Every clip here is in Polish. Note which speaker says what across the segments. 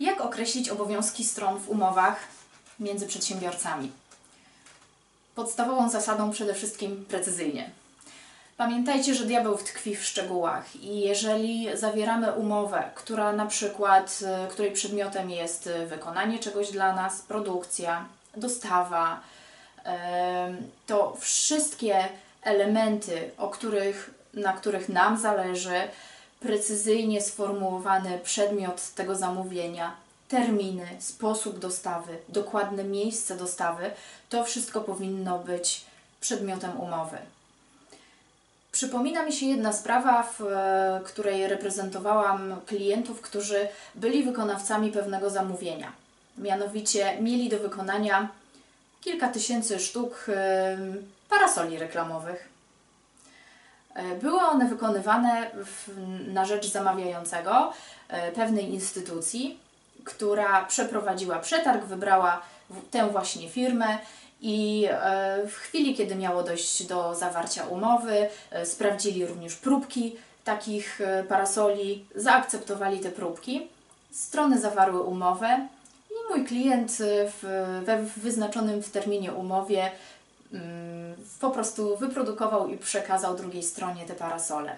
Speaker 1: Jak określić obowiązki stron w umowach między przedsiębiorcami? Podstawową zasadą przede wszystkim precyzyjnie. Pamiętajcie, że diabeł tkwi w szczegółach i jeżeli zawieramy umowę, która na przykład, y, której przedmiotem jest y, wykonanie czegoś dla nas, produkcja, dostawa, to wszystkie elementy, o których, na których nam zależy, precyzyjnie sformułowany przedmiot tego zamówienia, terminy, sposób dostawy, dokładne miejsce dostawy, to wszystko powinno być przedmiotem umowy. Przypomina mi się jedna sprawa, w e, której reprezentowałam klientów, którzy byli wykonawcami pewnego zamówienia. Mianowicie mieli do wykonania kilka tysięcy sztuk e, parasoli reklamowych. E, Były one wykonywane w, na rzecz zamawiającego e, pewnej instytucji, która przeprowadziła przetarg, wybrała tę właśnie firmę i e, w chwili, kiedy miało dojść do zawarcia umowy, sprawdzili również próbki takich parasoli, zaakceptowali te próbki. Strony zawarły umowę i mój klient w, we wyznaczonym w terminie umowie po prostu wyprodukował i przekazał drugiej stronie te parasole.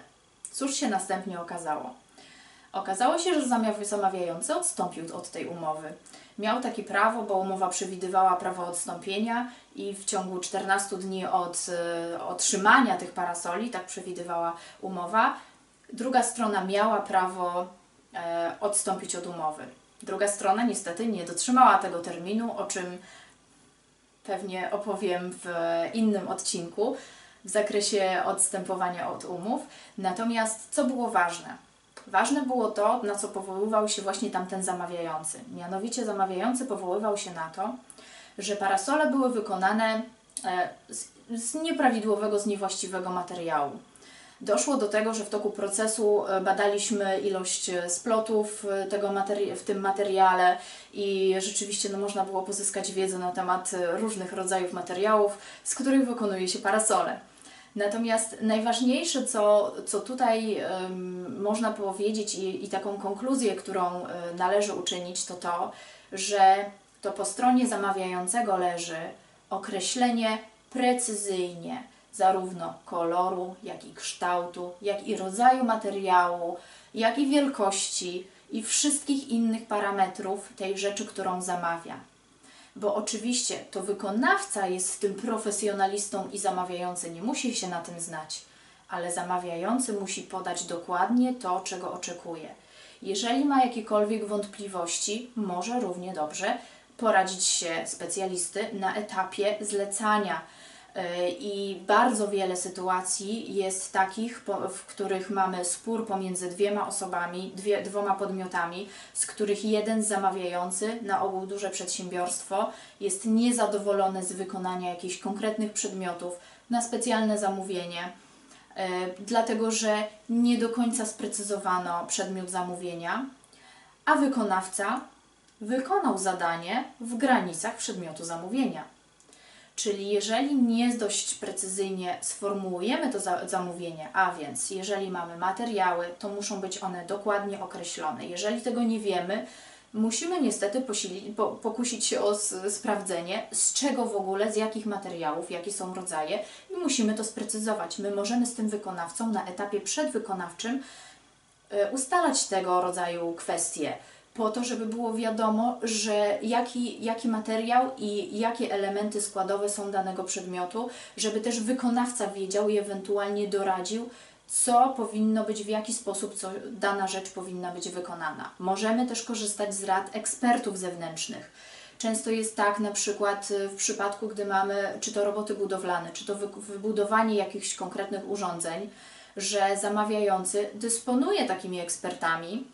Speaker 1: Cóż się następnie okazało? Okazało się, że zamawiający odstąpił od tej umowy. Miał takie prawo, bo umowa przewidywała prawo odstąpienia i w ciągu 14 dni od e, otrzymania tych parasoli, tak przewidywała umowa, druga strona miała prawo e, odstąpić od umowy. Druga strona niestety nie dotrzymała tego terminu, o czym pewnie opowiem w innym odcinku w zakresie odstępowania od umów. Natomiast co było ważne? Ważne było to, na co powoływał się właśnie tamten zamawiający. Mianowicie zamawiający powoływał się na to, że parasole były wykonane e, z, z nieprawidłowego, z niewłaściwego materiału. Doszło do tego, że w toku procesu e, badaliśmy ilość e, splotów e, tego w tym materiale i rzeczywiście no, można było pozyskać wiedzę na temat różnych rodzajów materiałów, z których wykonuje się parasole. Natomiast najważniejsze, co, co tutaj em, można powiedzieć i, i taką konkluzję, którą należy uczynić, to to, że to po stronie zamawiającego leży określenie precyzyjnie zarówno koloru, jak i kształtu, jak i rodzaju materiału, jak i wielkości i wszystkich innych parametrów tej rzeczy, którą zamawia. Bo oczywiście to wykonawca jest w tym profesjonalistą i zamawiający nie musi się na tym znać, ale zamawiający musi podać dokładnie to, czego oczekuje. Jeżeli ma jakiekolwiek wątpliwości, może równie dobrze poradzić się specjalisty na etapie zlecania. Yy, I bardzo wiele sytuacji jest takich, w których mamy spór pomiędzy dwiema osobami, dwie, dwoma podmiotami, z których jeden zamawiający, na ogół duże przedsiębiorstwo, jest niezadowolony z wykonania jakichś konkretnych przedmiotów na specjalne zamówienie, yy, dlatego że nie do końca sprecyzowano przedmiot zamówienia, a wykonawca wykonał zadanie w granicach przedmiotu zamówienia. Czyli jeżeli nie dość precyzyjnie sformułujemy to za, zamówienie, a więc jeżeli mamy materiały, to muszą być one dokładnie określone. Jeżeli tego nie wiemy, musimy niestety po, pokusić się o sprawdzenie, z czego w ogóle, z jakich materiałów, jakie są rodzaje i musimy to sprecyzować. My możemy z tym wykonawcą na etapie przedwykonawczym e, ustalać tego rodzaju kwestie, po to, żeby było wiadomo, że jaki, jaki materiał i jakie elementy składowe są danego przedmiotu, żeby też wykonawca wiedział i ewentualnie doradził, co powinno być, w jaki sposób co, dana rzecz powinna być wykonana. Możemy też korzystać z rad ekspertów zewnętrznych. Często jest tak, na przykład y, w przypadku, gdy mamy czy to roboty budowlane, czy to wy- wybudowanie jakichś konkretnych urządzeń, że zamawiający dysponuje takimi ekspertami,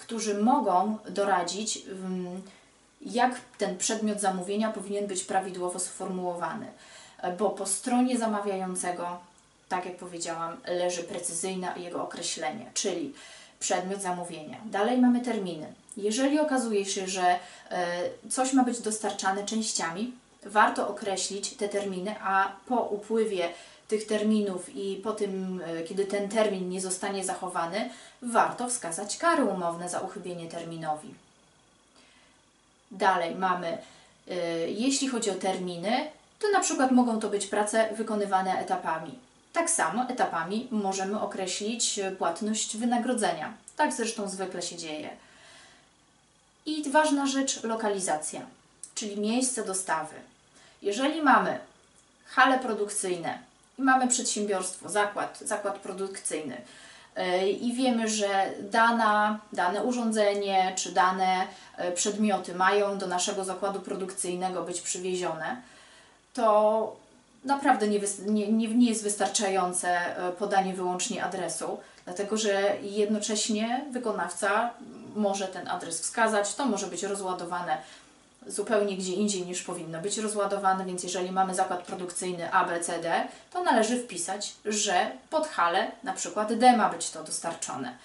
Speaker 1: którzy mogą doradzić, mm, jak ten przedmiot zamówienia powinien być prawidłowo sformułowany. Bo po stronie zamawiającego, tak jak powiedziałam, leży precyzyjne jego określenie, czyli przedmiot zamówienia. Dalej mamy terminy. Jeżeli okazuje się, że e, coś ma być dostarczane częściami, warto określić te terminy, a po upływie tych terminów i po tym, e, kiedy ten termin nie zostanie zachowany, warto wskazać kary umowne za uchybienie terminowi. Dalej mamy, y, jeśli chodzi o terminy, to na przykład mogą to być prace wykonywane etapami. Tak samo etapami możemy określić y, płatność wynagrodzenia. Tak zresztą zwykle się dzieje. I ważna rzecz, lokalizacja, czyli miejsce dostawy. Jeżeli mamy hale produkcyjne i mamy przedsiębiorstwo, zakład, zakład produkcyjny. Yy, i wiemy, że dana, dane urządzenie czy dane yy, przedmioty mają do naszego zakładu produkcyjnego być przywiezione, to naprawdę nie, nie, nie, jest wystarczające yy, podanie wyłącznie adresu, dlatego że jednocześnie wykonawca może ten adres wskazać, to może być rozładowane zupełnie gdzie indziej niż powinno być rozładowane, więc jeżeli mamy zakład produkcyjny A, B, C, D, to należy wpisać, że pod halę na przykład D ma być to dostarczone.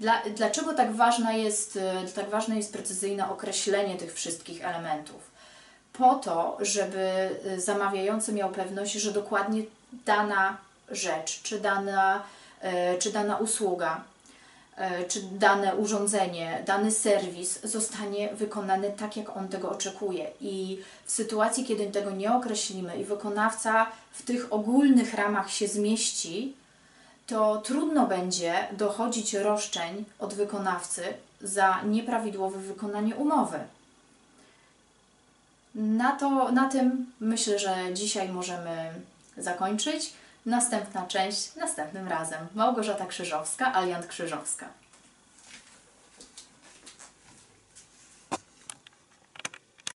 Speaker 1: Dla, dlaczego tak, ważna jest, e, tak ważne jest precyzyjne określenie tych wszystkich elementów? Po to, żeby e, zamawiający miał pewność, że dokładnie dana rzecz, czy dana, e, czy dana usługa czy dane urządzenie, dany serwis zostanie wykonany tak, jak on tego oczekuje. I w sytuacji, kiedy tego nie określimy i wykonawca w tych ogólnych ramach się zmieści, to trudno będzie dochodzić roszczeń od wykonawcy za nieprawidłowe wykonanie umowy. Na, to, na tym myślę, że dzisiaj możemy zakończyć. Następna część następnym razem. Małgorzata Krzyżowska, Aliant Krzyżowska.